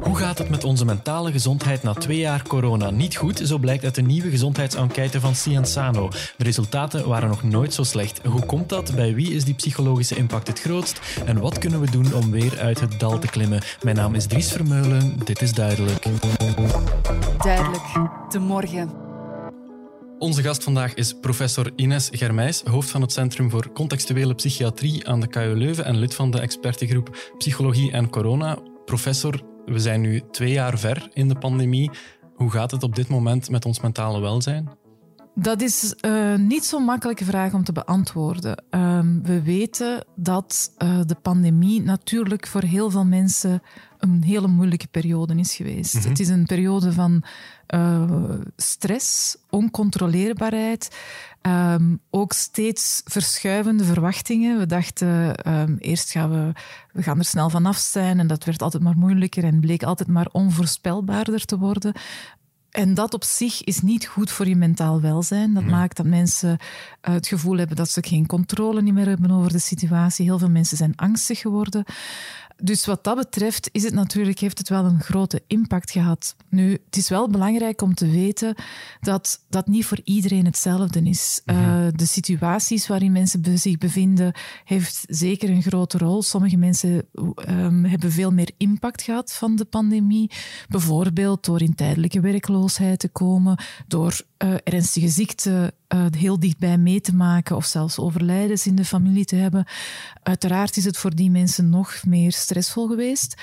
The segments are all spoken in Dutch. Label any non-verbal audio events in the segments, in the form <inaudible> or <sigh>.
Hoe gaat het met onze mentale gezondheid na twee jaar corona? Niet goed, zo blijkt uit de nieuwe gezondheidsenquête van Cienzano. De resultaten waren nog nooit zo slecht. Hoe komt dat? Bij wie is die psychologische impact het grootst? En wat kunnen we doen om weer uit het dal te klimmen? Mijn naam is Dries Vermeulen, dit is Duidelijk. Duidelijk, de morgen. Onze gast vandaag is professor Ines Germijs, hoofd van het Centrum voor Contextuele Psychiatrie aan de KU Leuven en lid van de expertegroep Psychologie en Corona. Professor, we zijn nu twee jaar ver in de pandemie. Hoe gaat het op dit moment met ons mentale welzijn? Dat is uh, niet zo'n makkelijke vraag om te beantwoorden. Uh, we weten dat uh, de pandemie natuurlijk voor heel veel mensen een hele moeilijke periode is geweest. Mm -hmm. Het is een periode van uh, stress, oncontroleerbaarheid, um, ook steeds verschuivende verwachtingen. We dachten um, eerst gaan we, we gaan er snel vanaf zijn en dat werd altijd maar moeilijker en bleek altijd maar onvoorspelbaarder te worden. En dat op zich is niet goed voor je mentaal welzijn. Dat nee. maakt dat mensen uh, het gevoel hebben dat ze geen controle meer hebben over de situatie. Heel veel mensen zijn angstig geworden. Dus wat dat betreft is het natuurlijk, heeft het wel een grote impact gehad. Nu, het is wel belangrijk om te weten dat dat niet voor iedereen hetzelfde is. Uh, de situaties waarin mensen zich bevinden, heeft zeker een grote rol. Sommige mensen um, hebben veel meer impact gehad van de pandemie. Bijvoorbeeld door in tijdelijke werkloosheid te komen, door uh, ernstige ziekten uh, heel dichtbij mee te maken of zelfs overlijdens in de familie te hebben. Uiteraard is het voor die mensen nog meer stressvol geweest.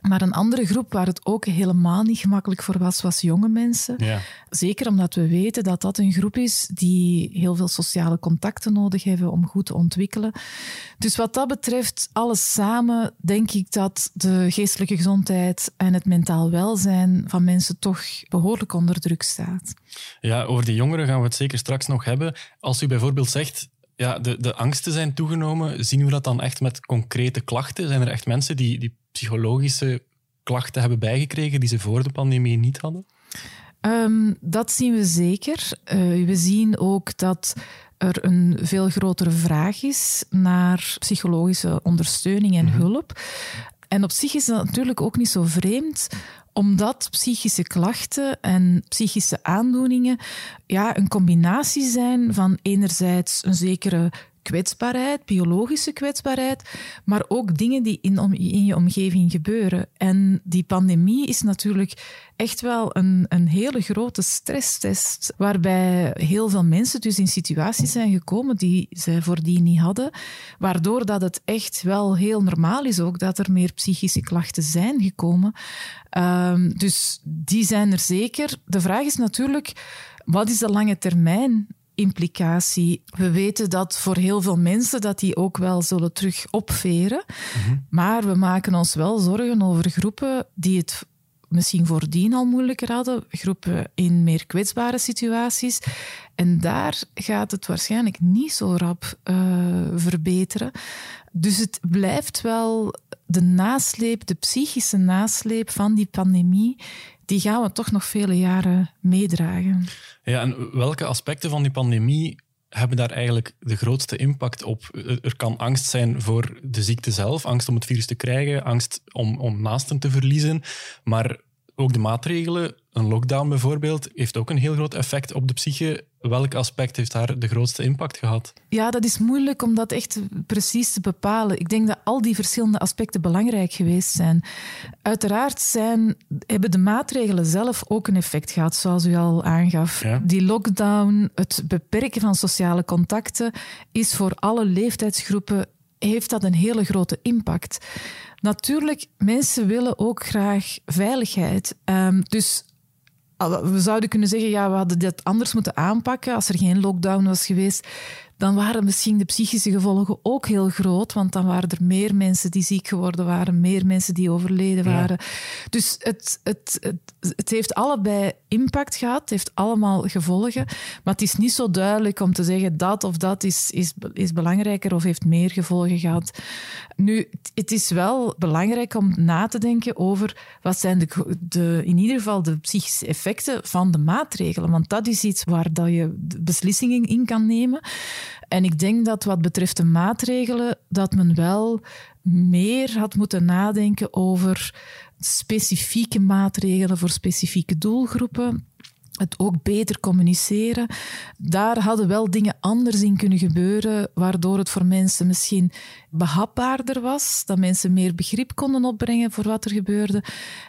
Maar een andere groep waar het ook helemaal niet gemakkelijk voor was, was jonge mensen. Ja. Zeker omdat we weten dat dat een groep is die heel veel sociale contacten nodig hebben om goed te ontwikkelen. Dus wat dat betreft, alles samen, denk ik dat de geestelijke gezondheid en het mentaal welzijn van mensen toch behoorlijk onder druk staat. Ja, over die jongeren gaan we het zeker straks nog hebben. Als u bijvoorbeeld zegt, ja, de, de angsten zijn toegenomen, zien we dat dan echt met concrete klachten? Zijn er echt mensen die, die psychologische klachten hebben bijgekregen die ze voor de pandemie niet hadden? Um, dat zien we zeker. Uh, we zien ook dat er een veel grotere vraag is naar psychologische ondersteuning en mm-hmm. hulp. En op zich is dat natuurlijk ook niet zo vreemd, omdat psychische klachten en psychische aandoeningen ja, een combinatie zijn van enerzijds een zekere kwetsbaarheid, biologische kwetsbaarheid, maar ook dingen die in, om, in je omgeving gebeuren. En die pandemie is natuurlijk echt wel een, een hele grote stresstest, waarbij heel veel mensen dus in situaties zijn gekomen die zij voordien niet hadden, waardoor dat het echt wel heel normaal is ook dat er meer psychische klachten zijn gekomen. Um, dus die zijn er zeker. De vraag is natuurlijk, wat is de lange termijn implicatie. We weten dat voor heel veel mensen dat die ook wel zullen terug opveren. Mm-hmm. Maar we maken ons wel zorgen over groepen die het misschien voordien al moeilijker hadden, groepen in meer kwetsbare situaties. En daar gaat het waarschijnlijk niet zo rap uh, verbeteren. Dus het blijft wel de nasleep, de psychische nasleep van die pandemie, die gaan we toch nog vele jaren meedragen. Ja, en welke aspecten van die pandemie hebben daar eigenlijk de grootste impact op? Er kan angst zijn voor de ziekte zelf, angst om het virus te krijgen, angst om, om naasten te verliezen, maar ook de maatregelen, een lockdown bijvoorbeeld, heeft ook een heel groot effect op de psyche. Welk aspect heeft daar de grootste impact gehad? Ja, dat is moeilijk om dat echt precies te bepalen. Ik denk dat al die verschillende aspecten belangrijk geweest zijn. Uiteraard zijn, hebben de maatregelen zelf ook een effect gehad, zoals u al aangaf. Ja. Die lockdown, het beperken van sociale contacten, is voor alle leeftijdsgroepen heeft dat een hele grote impact. Natuurlijk, mensen willen ook graag veiligheid. Um, dus we zouden kunnen zeggen, ja, we hadden dit anders moeten aanpakken als er geen lockdown was geweest dan waren misschien de psychische gevolgen ook heel groot, want dan waren er meer mensen die ziek geworden waren, meer mensen die overleden waren. Ja. Dus het, het, het, het, heeft allebei impact gehad, het heeft allemaal gevolgen, maar het is niet zo duidelijk om te zeggen dat of dat is, is, is belangrijker of heeft meer gevolgen gehad. Nu, het is wel belangrijk om na te denken over wat zijn de, de, in ieder geval de psychische effecten van de maatregelen, want dat is iets waar dat je beslissingen in kan nemen. En ik denk dat wat betreft de maatregelen, dat men wel meer had moeten nadenken over specifieke maatregelen voor specifieke doelgroepen het ook beter communiceren. Daar hadden wel dingen anders in kunnen gebeuren, waardoor het voor mensen misschien behapbaarder was, dat mensen meer begrip konden opbrengen voor wat er gebeurde.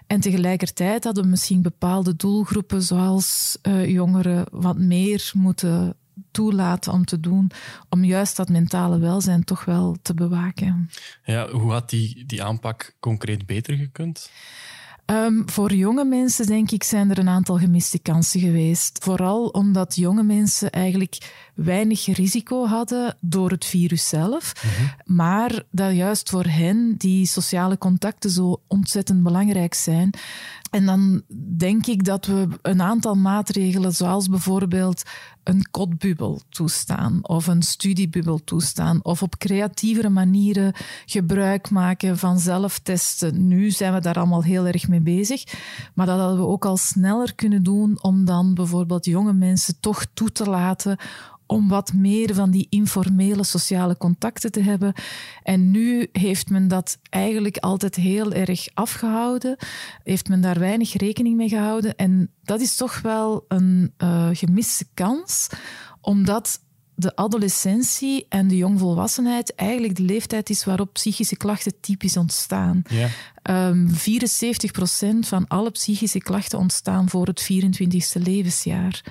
En tegelijkertijd hadden misschien bepaalde doelgroepen, zoals uh, jongeren, wat meer moeten toelaten om te doen, om juist dat mentale welzijn toch wel te bewaken. Ja, hoe had die, die aanpak concreet beter gekund? Um, voor jonge mensen, denk ik, zijn er een aantal gemiste kansen geweest. Vooral omdat jonge mensen eigenlijk weinig risico hadden door het virus zelf. Mhm. Maar dat juist voor hen die sociale contacten zo ontzettend belangrijk zijn. En dan denk ik dat we een aantal maatregelen, zoals bijvoorbeeld een kotbubbel toestaan of een studiebubbel toestaan of op creatievere manieren gebruik maken van zelftesten. Nu zijn we daar allemaal heel erg mee bezig, maar dat hadden we ook al sneller kunnen doen om dan bijvoorbeeld jonge mensen toch toe te laten om wat meer van die informele sociale contacten te hebben. En nu heeft men dat eigenlijk altijd heel erg afgehouden, heeft men daar weinig rekening mee gehouden. En dat is toch wel een uh, gemiste kans, omdat de adolescentie en de jongvolwassenheid eigenlijk de leeftijd is waarop psychische klachten typisch ontstaan. Ja. Um, ehm, 74% van alle psychische klachten ontstaan voor het 24e levensjaar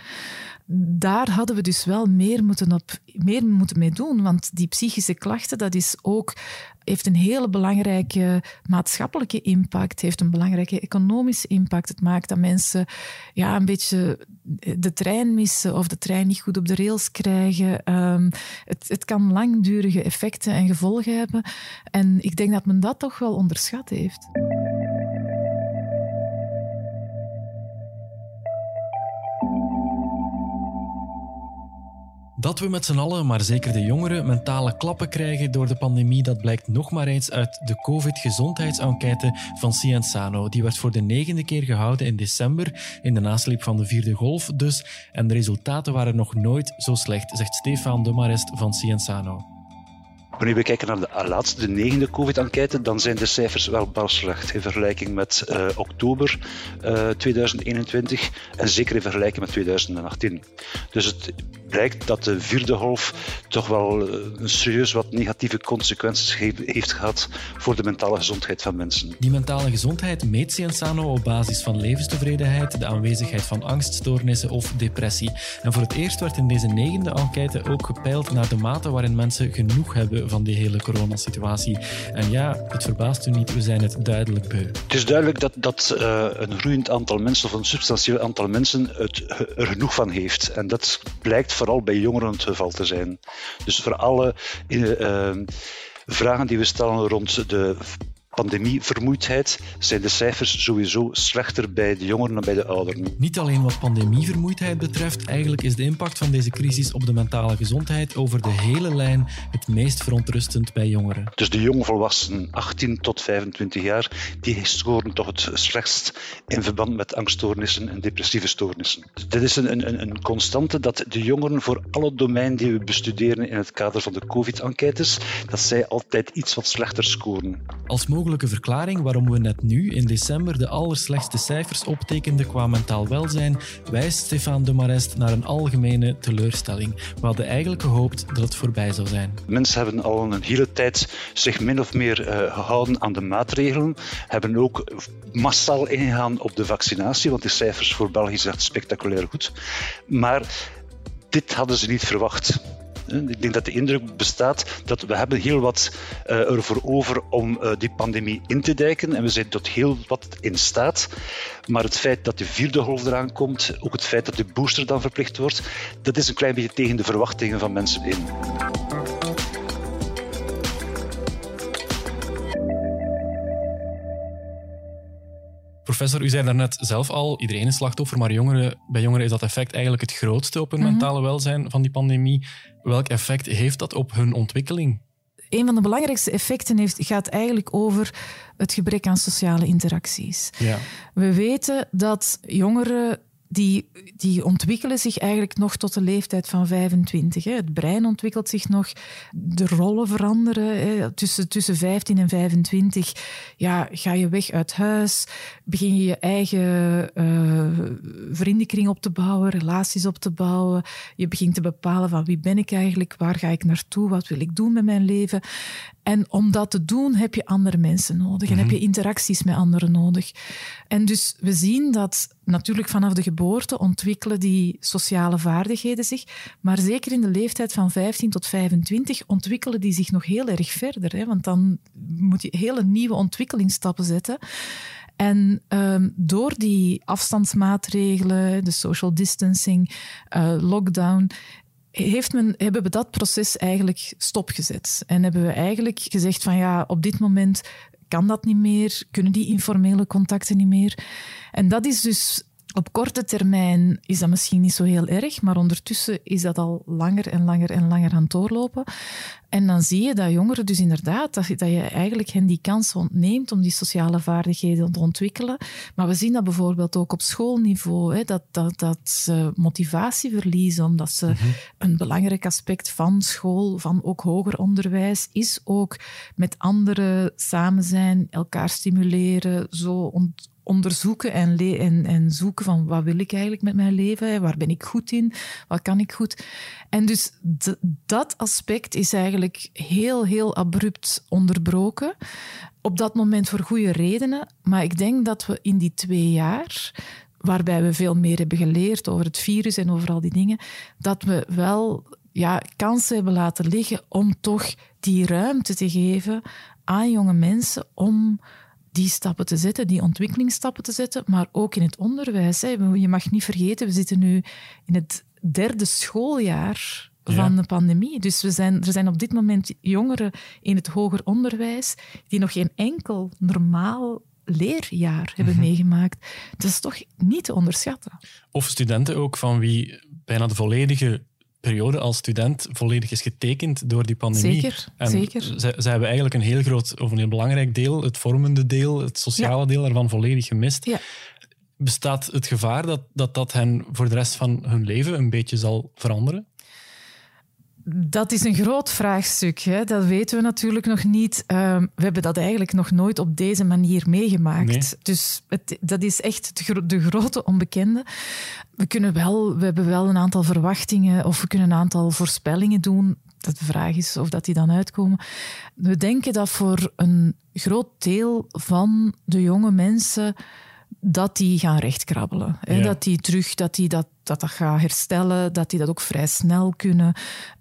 daar hadden we dus wel meer moeten, op, meer moeten mee doen. Want die psychische klachten, dat is ook, heeft een hele belangrijke maatschappelijke impact, heeft een belangrijke economische impact. Het maakt dat mensen ja, een beetje de trein missen of de trein niet goed op de rails krijgen. Ehm, het, het kan langdurige effecten en gevolgen hebben. En ik denk dat men dat toch wel onderschat heeft. Dat we met z'n allen, maar zeker de jongeren, mentale klappen krijgen door de pandemie, dat blijkt nog maar eens uit de COVID-gezondheidsenquête van Cienzano. Die werd voor de negende keer gehouden in december, in de nasleep van de vierde golf dus. En de resultaten waren nog nooit zo slecht, zegt Stefan de Marest van Cienzano. Wanneer we kijken naar de laatste, de negende COVID-enquête, dan zijn de cijfers wel bar slecht in vergelijking met uh, oktober uh, 2021 en zeker in vergelijking met 2018. Dus het blijkt dat de vierde golf toch wel eh, een serieus wat negatieve consequenties heeft gehad voor de mentale gezondheid van mensen. Die mentale gezondheid meet Cienzano op basis van levenstevredenheid, de aanwezigheid van angststoornissen of depressie. En voor het eerst werd in deze negende enquête ook gepeild naar de mate waarin mensen genoeg hebben van die hele coronasituatie. En ja, het verbaast u niet, we zijn het duidelijk beu. Het is duidelijk dat, dat uh, een groeiend aantal mensen of een substantieel aantal mensen het, er genoeg van heeft. En dat blijkt vooral bij jongeren het geval te zijn. Dus voor alle uh, vragen die we stellen rond de pandemievermoeidheid zijn de cijfers sowieso slechter bij de jongeren dan bij de ouderen. Niet alleen wat pandemievermoeidheid betreft, eigenlijk is de impact van deze crisis op de mentale gezondheid over de hele lijn het meest verontrustend bij jongeren. Dus de jonge volwassenen, 18 tot 25 jaar, die scoren toch het slechtst in verband met angststoornissen en depressieve stoornissen. Dit is een, een, een constante dat de jongeren voor alle domeinen die we bestuderen in het kader van de COVID-enquêtes, dat zij altijd iets wat slechter scoren. Als mogelijke verklaring waarom we net nu in december de allerslechtste cijfers optekenden qua mentaal welzijn, wijst Stefan de Marest naar een algemene teleurstelling. We hadden eigenlijk gehoopt dat het voorbij zou zijn. Mensen hebben al een hele tijd zich min of meer uh, gehouden aan de maatregelen, hebben ook massaal ingegaan op de vaccinatie, want de cijfers voor België zijn spectaculair goed. Maar dit hadden ze niet verwacht. Ik denk dat de indruk bestaat dat we hebben heel wat uh, ervoor over om uh, die pandemie in te dijken en we zijn tot heel wat in staat. Maar het feit dat de vierde golf eraan komt, ook het feit dat de booster dan verplicht wordt, dat is een klein beetje tegen de verwachtingen van mensen in. Professor, u zei daarnet zelf al, iedereen is slachtoffer, maar jongeren, bij jongeren is dat effect eigenlijk het grootste op hun mhm. mentale welzijn van die pandemie. Welk effect heeft dat op hun ontwikkeling? Een van de belangrijkste effecten heeft, gaat eigenlijk over het gebrek aan sociale interacties. Ja. We weten dat jongeren die, die ontwikkelen zich eigenlijk nog tot de leeftijd van 25. Hè. Het brein ontwikkelt zich nog, de rollen veranderen. Hè. Tussen, tussen 15 en 25 ja, ga je weg uit huis, begin je je eigen uh, vriendenkring op te bouwen, relaties op te bouwen. Je begint te bepalen van wie ben ik eigenlijk, waar ga ik naartoe, wat wil ik doen met mijn leven. En om dat te doen heb je andere mensen nodig en heb je mhm. interacties met anderen nodig. En dus we zien dat natuurlijk vanaf de geboorte ontwikkelen die sociale vaardigheden zich, maar zeker in de leeftijd van 15 tot 25 ontwikkelen die zich nog heel erg verder. Hè? Want dan moet je hele nieuwe ontwikkelingsstappen zetten. En ehm, door die afstandsmaatregelen, de social distancing, uh, lockdown, heeft men, hebben we dat proces eigenlijk stopgezet. En hebben we eigenlijk gezegd van ja, op dit moment kan dat niet meer, kunnen die informele contacten niet meer. En dat is dus op korte termijn is dat misschien niet zo heel erg, maar ondertussen is dat al langer en langer en langer aan het doorlopen. En dan zie je dat jongeren dus inderdaad, dat, dat je eigenlijk hen die kans ontneemt om die sociale vaardigheden te ontwikkelen. Maar we zien dat bijvoorbeeld ook op schoolniveau, hè, dat, dat, dat ze motivatie verliezen, omdat ze mhm. een belangrijk aspect van school, van ook hoger onderwijs, is ook met anderen samen zijn, elkaar stimuleren, zo ont onderzoeken en, en, en zoeken van wat wil ik eigenlijk met mijn leven, waar ben ik goed in, wat kan ik goed. En dus dat aspect is eigenlijk heel, heel abrupt onderbroken. Op dat moment voor goede redenen. Maar ik denk dat we in die twee jaar, waarbij we veel meer hebben geleerd over het virus en over al die dingen, dat we wel ja, kansen hebben laten liggen om toch die ruimte te geven aan jonge mensen om die stappen te zetten, die ontwikkelingsstappen te zetten, maar ook in het onderwijs. Hè. Je mag niet vergeten, we zitten nu in het derde schooljaar van de pandemie. Dus we zijn, er zijn op dit moment jongeren in het hoger onderwijs die nog geen enkel normaal leerjaar hebben mhm. meegemaakt. Dat is toch niet te onderschatten. Of studenten ook van wie bijna de volledige periode als student volledig is getekend door die pandemie. Zeker, en zeker. Zij, hebben eigenlijk een heel groot, of een heel belangrijk deel, het vormende deel, het sociale deel ervan volledig gemist. Ja. Bestaat het gevaar dat, dat dat hen voor de rest van hun leven een beetje zal veranderen? Dat is een groot vraagstuk. Hè. Dat weten we natuurlijk nog niet. Ehm, we hebben dat eigenlijk nog nooit op deze manier meegemaakt. Dus het, dat is echt de, grote onbekende. We, kunnen wel, we hebben wel een aantal verwachtingen of we kunnen een aantal voorspellingen doen. Dat de vraag is of dat die dan uitkomen. We denken dat voor een groot deel van de jonge mensen dat die gaan rechtkrabbelen. Hè? Dat die terug, dat die dat, dat, dat gaat herstellen, dat die dat ook vrij snel kunnen.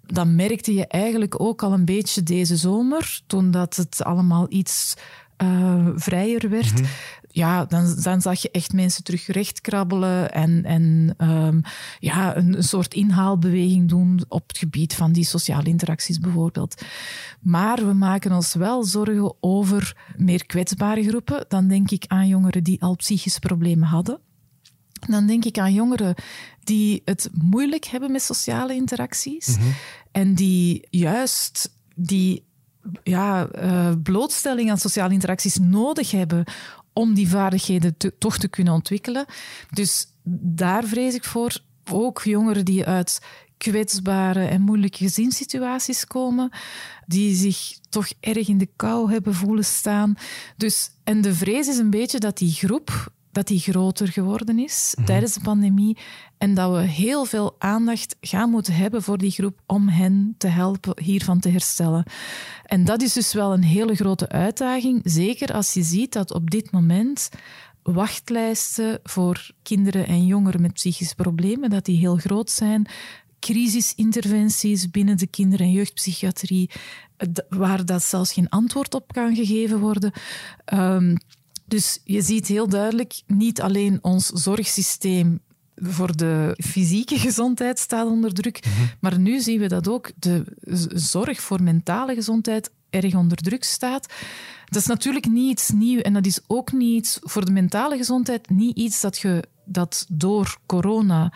Dan merkte je eigenlijk ook al een beetje deze zomer, toen dat het allemaal iets uh, vrijer werd. Mhm ja, dan, dan zag je echt mensen terug recht krabbelen en, en um, ja, een, een, soort inhaalbeweging doen op het gebied van die sociale interacties bijvoorbeeld. Maar we maken ons wel zorgen over meer kwetsbare groepen. Dan denk ik aan jongeren die al psychische problemen hadden. Dan denk ik aan jongeren die het moeilijk hebben met sociale interacties mhm. en die juist die ja, uh, blootstelling aan sociale interacties nodig hebben om die vaardigheden toch te kunnen ontwikkelen. Dus daar vrees ik voor. Ook jongeren die uit kwetsbare en moeilijke gezinssituaties komen, die zich toch erg in de kou hebben voelen staan. Dus, en de vrees is een beetje dat die groep dat die groter geworden is mhm. tijdens de pandemie en dat we heel veel aandacht gaan moeten hebben voor die groep om hen te helpen hiervan te herstellen. En dat is dus wel een hele grote uitdaging, zeker als je ziet dat op dit moment wachtlijsten voor kinderen en jongeren met psychische problemen, dat die heel groot zijn. Crisisinterventies binnen de kinder- en jeugdpsychiatrie, waar dat zelfs geen antwoord op kan gegeven worden. Um, dus je ziet heel duidelijk, niet alleen ons zorgsysteem voor de fysieke gezondheid staat onder druk, mhm. maar nu zien we dat ook de zorg voor mentale gezondheid erg onder druk staat. Dat is natuurlijk niet iets nieuws en dat is ook niet voor de mentale gezondheid niet iets dat, je, dat door corona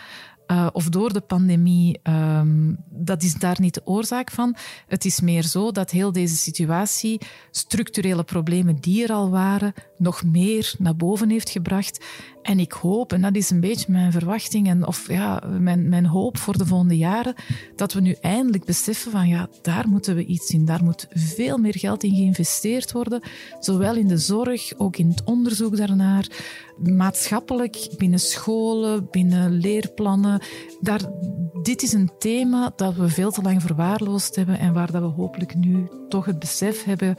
uh, of door de pandemie, um, dat is daar niet de oorzaak van. Het is meer zo dat heel deze situatie structurele problemen die er al waren, nog meer naar boven heeft gebracht. En ik hoop, en dat is een beetje mijn verwachting en, of ja, mijn, mijn hoop voor de volgende jaren, dat we nu eindelijk beseffen van ja, daar moeten we iets in. Daar moet veel meer geld in geïnvesteerd worden, zowel in de zorg, ook in het onderzoek daarnaar, maatschappelijk, binnen scholen, binnen leerplannen. Daar, dit is een thema dat we veel te lang verwaarloosd hebben en waar dat we hopelijk nu toch het besef hebben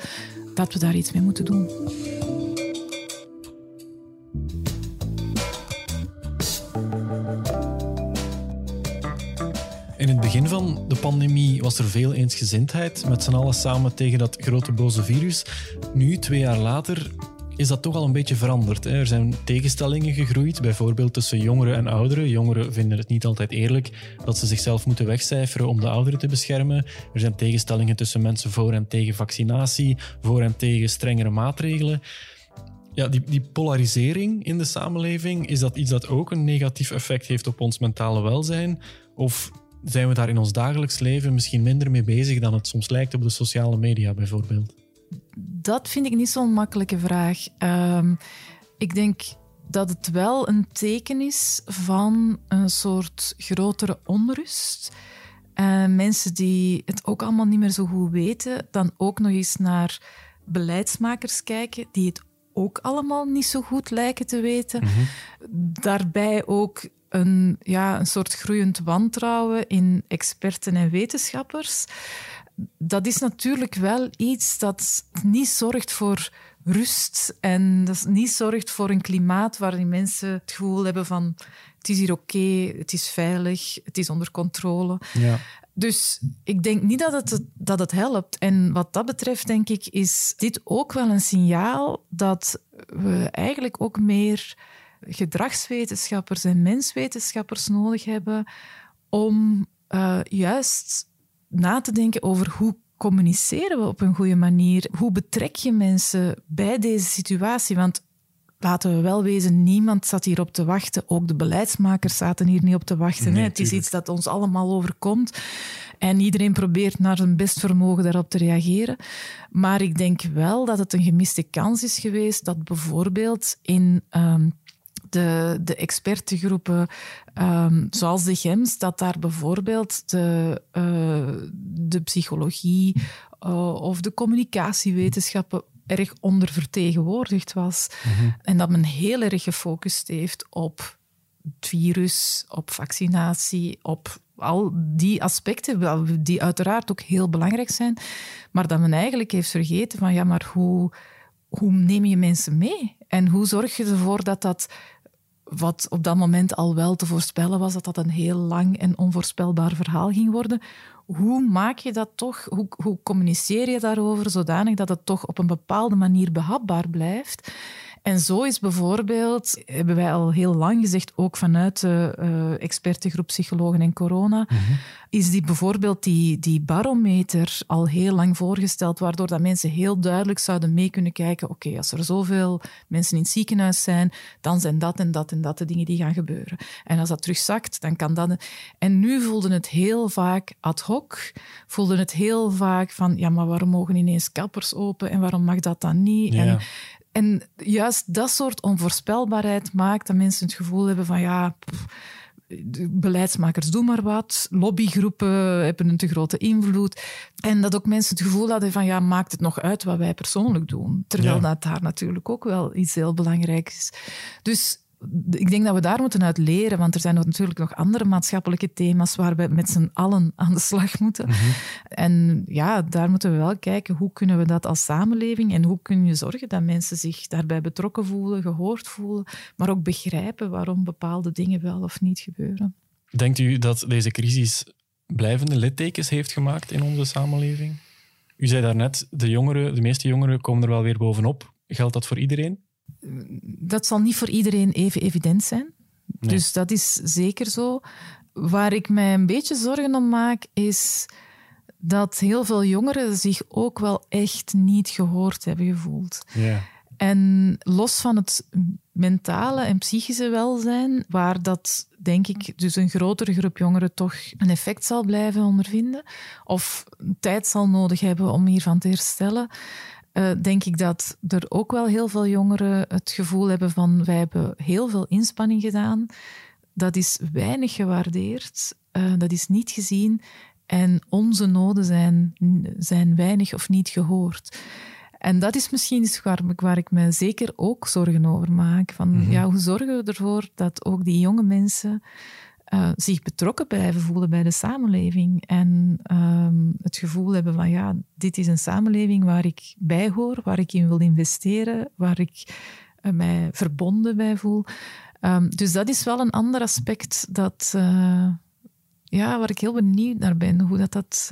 dat we daar iets mee moeten doen. In het begin van de pandemie was er veel eensgezindheid, met z'n allen samen tegen dat grote boze virus. Nu, twee jaar later, is dat toch al een beetje veranderd. Er zijn tegenstellingen gegroeid, bijvoorbeeld tussen jongeren en ouderen. Jongeren vinden het niet altijd eerlijk dat ze zichzelf moeten wegcijferen om de ouderen te beschermen. Er zijn tegenstellingen tussen mensen voor en tegen vaccinatie, voor en tegen strengere maatregelen. Ja, die, die polarisering in de samenleving, is dat iets dat ook een negatief effect heeft op ons mentale welzijn? Of zijn we daar in ons dagelijks leven misschien minder mee bezig dan het soms lijkt op de sociale media bijvoorbeeld? Dat vind ik niet zo'n makkelijke vraag. Ehm, ik denk dat het wel een teken is van een soort grotere onrust. Uh, mensen die het ook allemaal niet meer zo goed weten, dan ook nog eens naar beleidsmakers kijken die het ook allemaal niet zo goed lijken te weten. Mhm. Daarbij ook een, ja, een soort groeiend wantrouwen in experten en wetenschappers. Dat is natuurlijk wel iets dat niet zorgt voor rust en dat niet zorgt voor een klimaat waarin mensen het gevoel hebben van het is hier oké, het is veilig, het is onder controle. Ja. Dus ik denk niet dat het, dat het helpt. En wat dat betreft, denk ik, is dit ook wel een signaal dat we eigenlijk ook meer gedragswetenschappers en menswetenschappers nodig hebben om uh, juist na te denken over hoe communiceren we op een goede manier? Hoe betrek je mensen bij deze situatie? Want laten we wel wezen, niemand zat hierop te wachten. Ook de beleidsmakers zaten hier niet op te wachten. het is iets dat ons allemaal overkomt. En iedereen probeert naar zijn best vermogen daarop te reageren. Maar ik denk wel dat het een gemiste kans is geweest dat bijvoorbeeld in um, de, de expertengroepen, um, zoals de GEMS, dat daar bijvoorbeeld de, uh, de psychologie uh, of de communicatiewetenschappen erg ondervertegenwoordigd was. Mm En dat men heel erg gefocust heeft op het virus, op vaccinatie, op al die aspecten, die uiteraard ook heel belangrijk zijn, maar dat men eigenlijk heeft vergeten van ja, maar hoe, hoe neem je mensen mee? En hoe zorg je ervoor dat dat wat op dat moment al wel te voorspellen was, dat dat een heel lang en onvoorspelbaar verhaal ging worden. Hoe maak je dat toch, hoe, hoe communiceer je daarover zodanig dat het toch op een bepaalde manier behapbaar blijft? En zo is bijvoorbeeld, hebben wij al heel lang gezegd, ook vanuit de uh, expertengroep Psychologen en Corona, mhm. Is die bijvoorbeeld die, die barometer al heel lang voorgesteld, waardoor dat mensen heel duidelijk zouden mee kunnen kijken, oké, als er zoveel mensen in het ziekenhuis zijn, dan zijn dat en dat en dat de dingen die gaan gebeuren. En als dat terugzakt, dan kan dat... En nu voelden het heel vaak ad hoc, voelden het heel vaak van, ja, maar waarom mogen ineens kappers open en waarom mag dat dan niet? En en juist dat soort onvoorspelbaarheid maakt dat mensen het gevoel hebben van ja, beleidsmakers doen maar wat, lobbygroepen hebben een te grote invloed. En dat ook mensen het gevoel hadden van ja, maakt het nog uit wat wij persoonlijk doen? Terwijl dat daar natuurlijk ook wel iets heel belangrijks is. Dus ik denk dat we daar moeten uit leren, want er zijn natuurlijk nog andere maatschappelijke thema's waar we met z'n allen aan de slag moeten. Mhm. En ja, daar moeten we wel kijken hoe kunnen we dat als samenleving en hoe kun je zorgen dat mensen zich daarbij betrokken voelen, gehoord voelen, maar ook begrijpen waarom bepaalde dingen wel of niet gebeuren. Denkt u dat deze crisis blijvende littekens heeft gemaakt in onze samenleving? U zei daarnet, de jongeren, de meeste jongeren komen er wel weer bovenop. Geldt dat voor iedereen? Dat zal niet voor iedereen even evident zijn. Dus dat is zeker zo. Waar ik mij een beetje zorgen om maak, is dat heel veel jongeren zich ook wel echt niet gehoord hebben gevoeld. Ja. En los van het mentale en psychische welzijn, waar dat denk ik dus een grotere groep jongeren toch een effect zal blijven ondervinden, of tijd zal nodig hebben om hiervan te herstellen, uh, denk ik dat er ook wel heel veel jongeren het gevoel hebben van wij hebben heel veel inspanning gedaan. Dat is weinig gewaardeerd, uh, dat is niet gezien en onze noden zijn, zijn weinig of niet gehoord. En dat is misschien iets waar, waar ik me zeker ook zorgen over maak. Van, mm -hmm. ja, hoe zorgen we ervoor dat ook die jonge mensen uh, zich betrokken blijven voelen bij de samenleving. En um, het gevoel hebben van ja, dit is een samenleving waar ik bij hoor, waar ik in wil investeren, waar ik uh, mij verbonden bij voel. Um, dus dat is wel een ander aspect dat, uh, ja, waar ik heel benieuwd naar ben, hoe dat, dat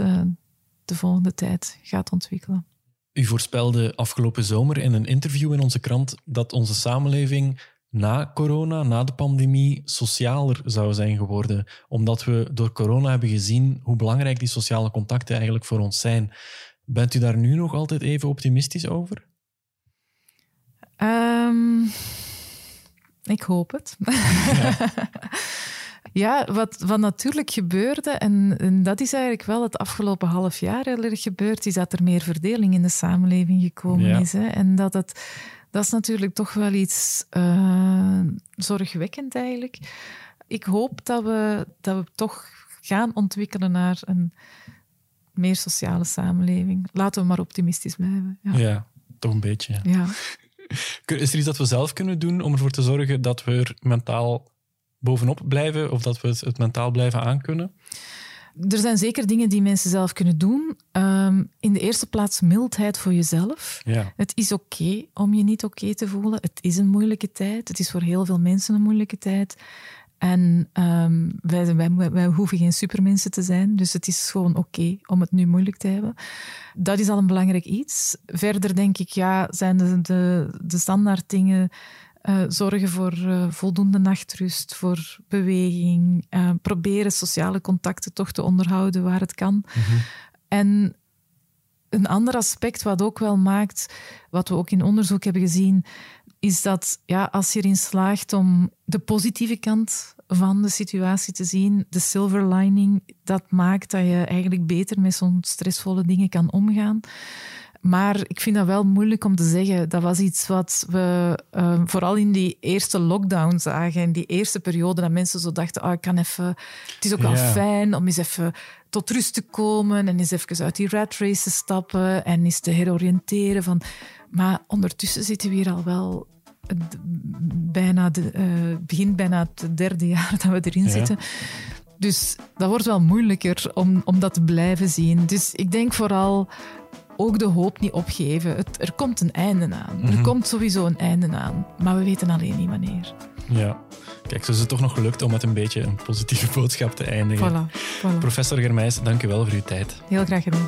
de volgende tijd gaat ontwikkelen. U voorspelde afgelopen zomer in een interview in onze krant dat onze samenleving na corona, na de pandemie, socialer zou zijn geworden. Omdat we door corona hebben gezien hoe belangrijk die sociale contacten eigenlijk voor ons zijn. Bent u daar nu nog altijd even optimistisch over? Um, ik hoop het. Ja. <laughs> Ja, wat, wat natuurlijk gebeurde, en, en, dat is eigenlijk wel het afgelopen half jaar heel erg gebeurd, is dat er meer verdeling in de samenleving gekomen ja. is. Hè? En dat het, dat is natuurlijk toch wel iets uh, zorgwekkend eigenlijk. Ik hoop dat we, dat we toch gaan ontwikkelen naar een meer sociale samenleving. Laten we maar optimistisch blijven. Ja, ja toch een beetje. Ja. Is er iets dat we zelf kunnen doen om ervoor te zorgen dat we er mentaal bovenop blijven of dat we het, het mentaal blijven aankunnen? Er zijn zeker dingen die mensen zelf kunnen doen. Um, in de eerste plaats mildheid voor jezelf. Ja. Het is oké okay om je niet oké okay te voelen. Het is een moeilijke tijd. Het is voor heel veel mensen een moeilijke tijd. En um, wij, wij, wij, hoeven geen supermensen te zijn, dus het is gewoon oké okay om het nu moeilijk te hebben. Dat is al een belangrijk iets. Verder denk ik, ja, zijn de, de, de standaard dingen uh, zorgen voor uh, voldoende nachtrust, voor beweging, uh, proberen sociale contacten toch te onderhouden waar het kan. -hmm. En een ander aspect wat ook wel maakt, wat we ook in onderzoek hebben gezien, is dat ja, als je erin slaagt om de positieve kant van de situatie te zien, de silver lining, dat maakt dat je eigenlijk beter met zo'n stressvolle dingen kan omgaan. Maar ik vind dat wel moeilijk om te zeggen. Dat was iets wat we uh, vooral in die eerste lockdown zagen. In die eerste periode dat mensen zo dachten, oh, ik kan even... Het is ook wel fijn om eens even tot rust te komen en eens even uit die rat race te stappen en eens te heroriënteren. Van... Maar ondertussen zitten we hier al wel bijna de, uh, begint bijna het derde jaar dat we erin ja. zitten. Dus dat wordt wel moeilijker om, om dat te blijven zien. Dus ik denk vooral ook de hoop niet opgeven. Het, er komt een einde aan. Er Mhm. komt sowieso een einde aan. Maar we weten alleen niet wanneer. Ja. Kijk, zo is het toch nog gelukt om met een beetje een positieve boodschap te eindigen. Voilà. voilà. Professor Germijs, dank u wel voor uw tijd. Heel graag gedaan.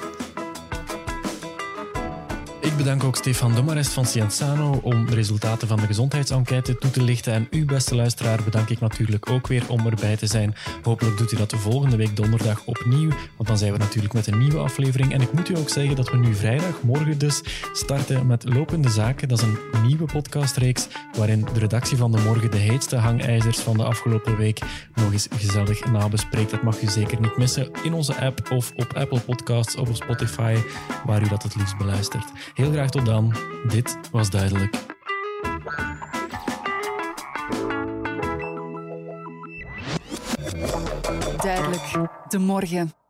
Ik bedank ook Stefan Domarest van Cienzano om de resultaten van de gezondheidsenquête toe te lichten. En u, beste luisteraar, bedank ik natuurlijk ook weer om erbij te zijn. Hopelijk doet u dat de volgende week donderdag opnieuw, want dan zijn we natuurlijk met een nieuwe aflevering. En ik moet u ook zeggen dat we nu vrijdag, morgen dus, starten met Lopende Zaken. Dat is een nieuwe podcastreeks waarin de redactie van De Morgen de heetste hangijzers van de afgelopen week nog eens gezellig nabespreekt. Dat mag u zeker niet missen in onze app of op Apple Podcasts of op Spotify, waar u dat het liefst beluistert. Heel graag tot dan. Dit was duidelijk. Duidelijk. De morgen.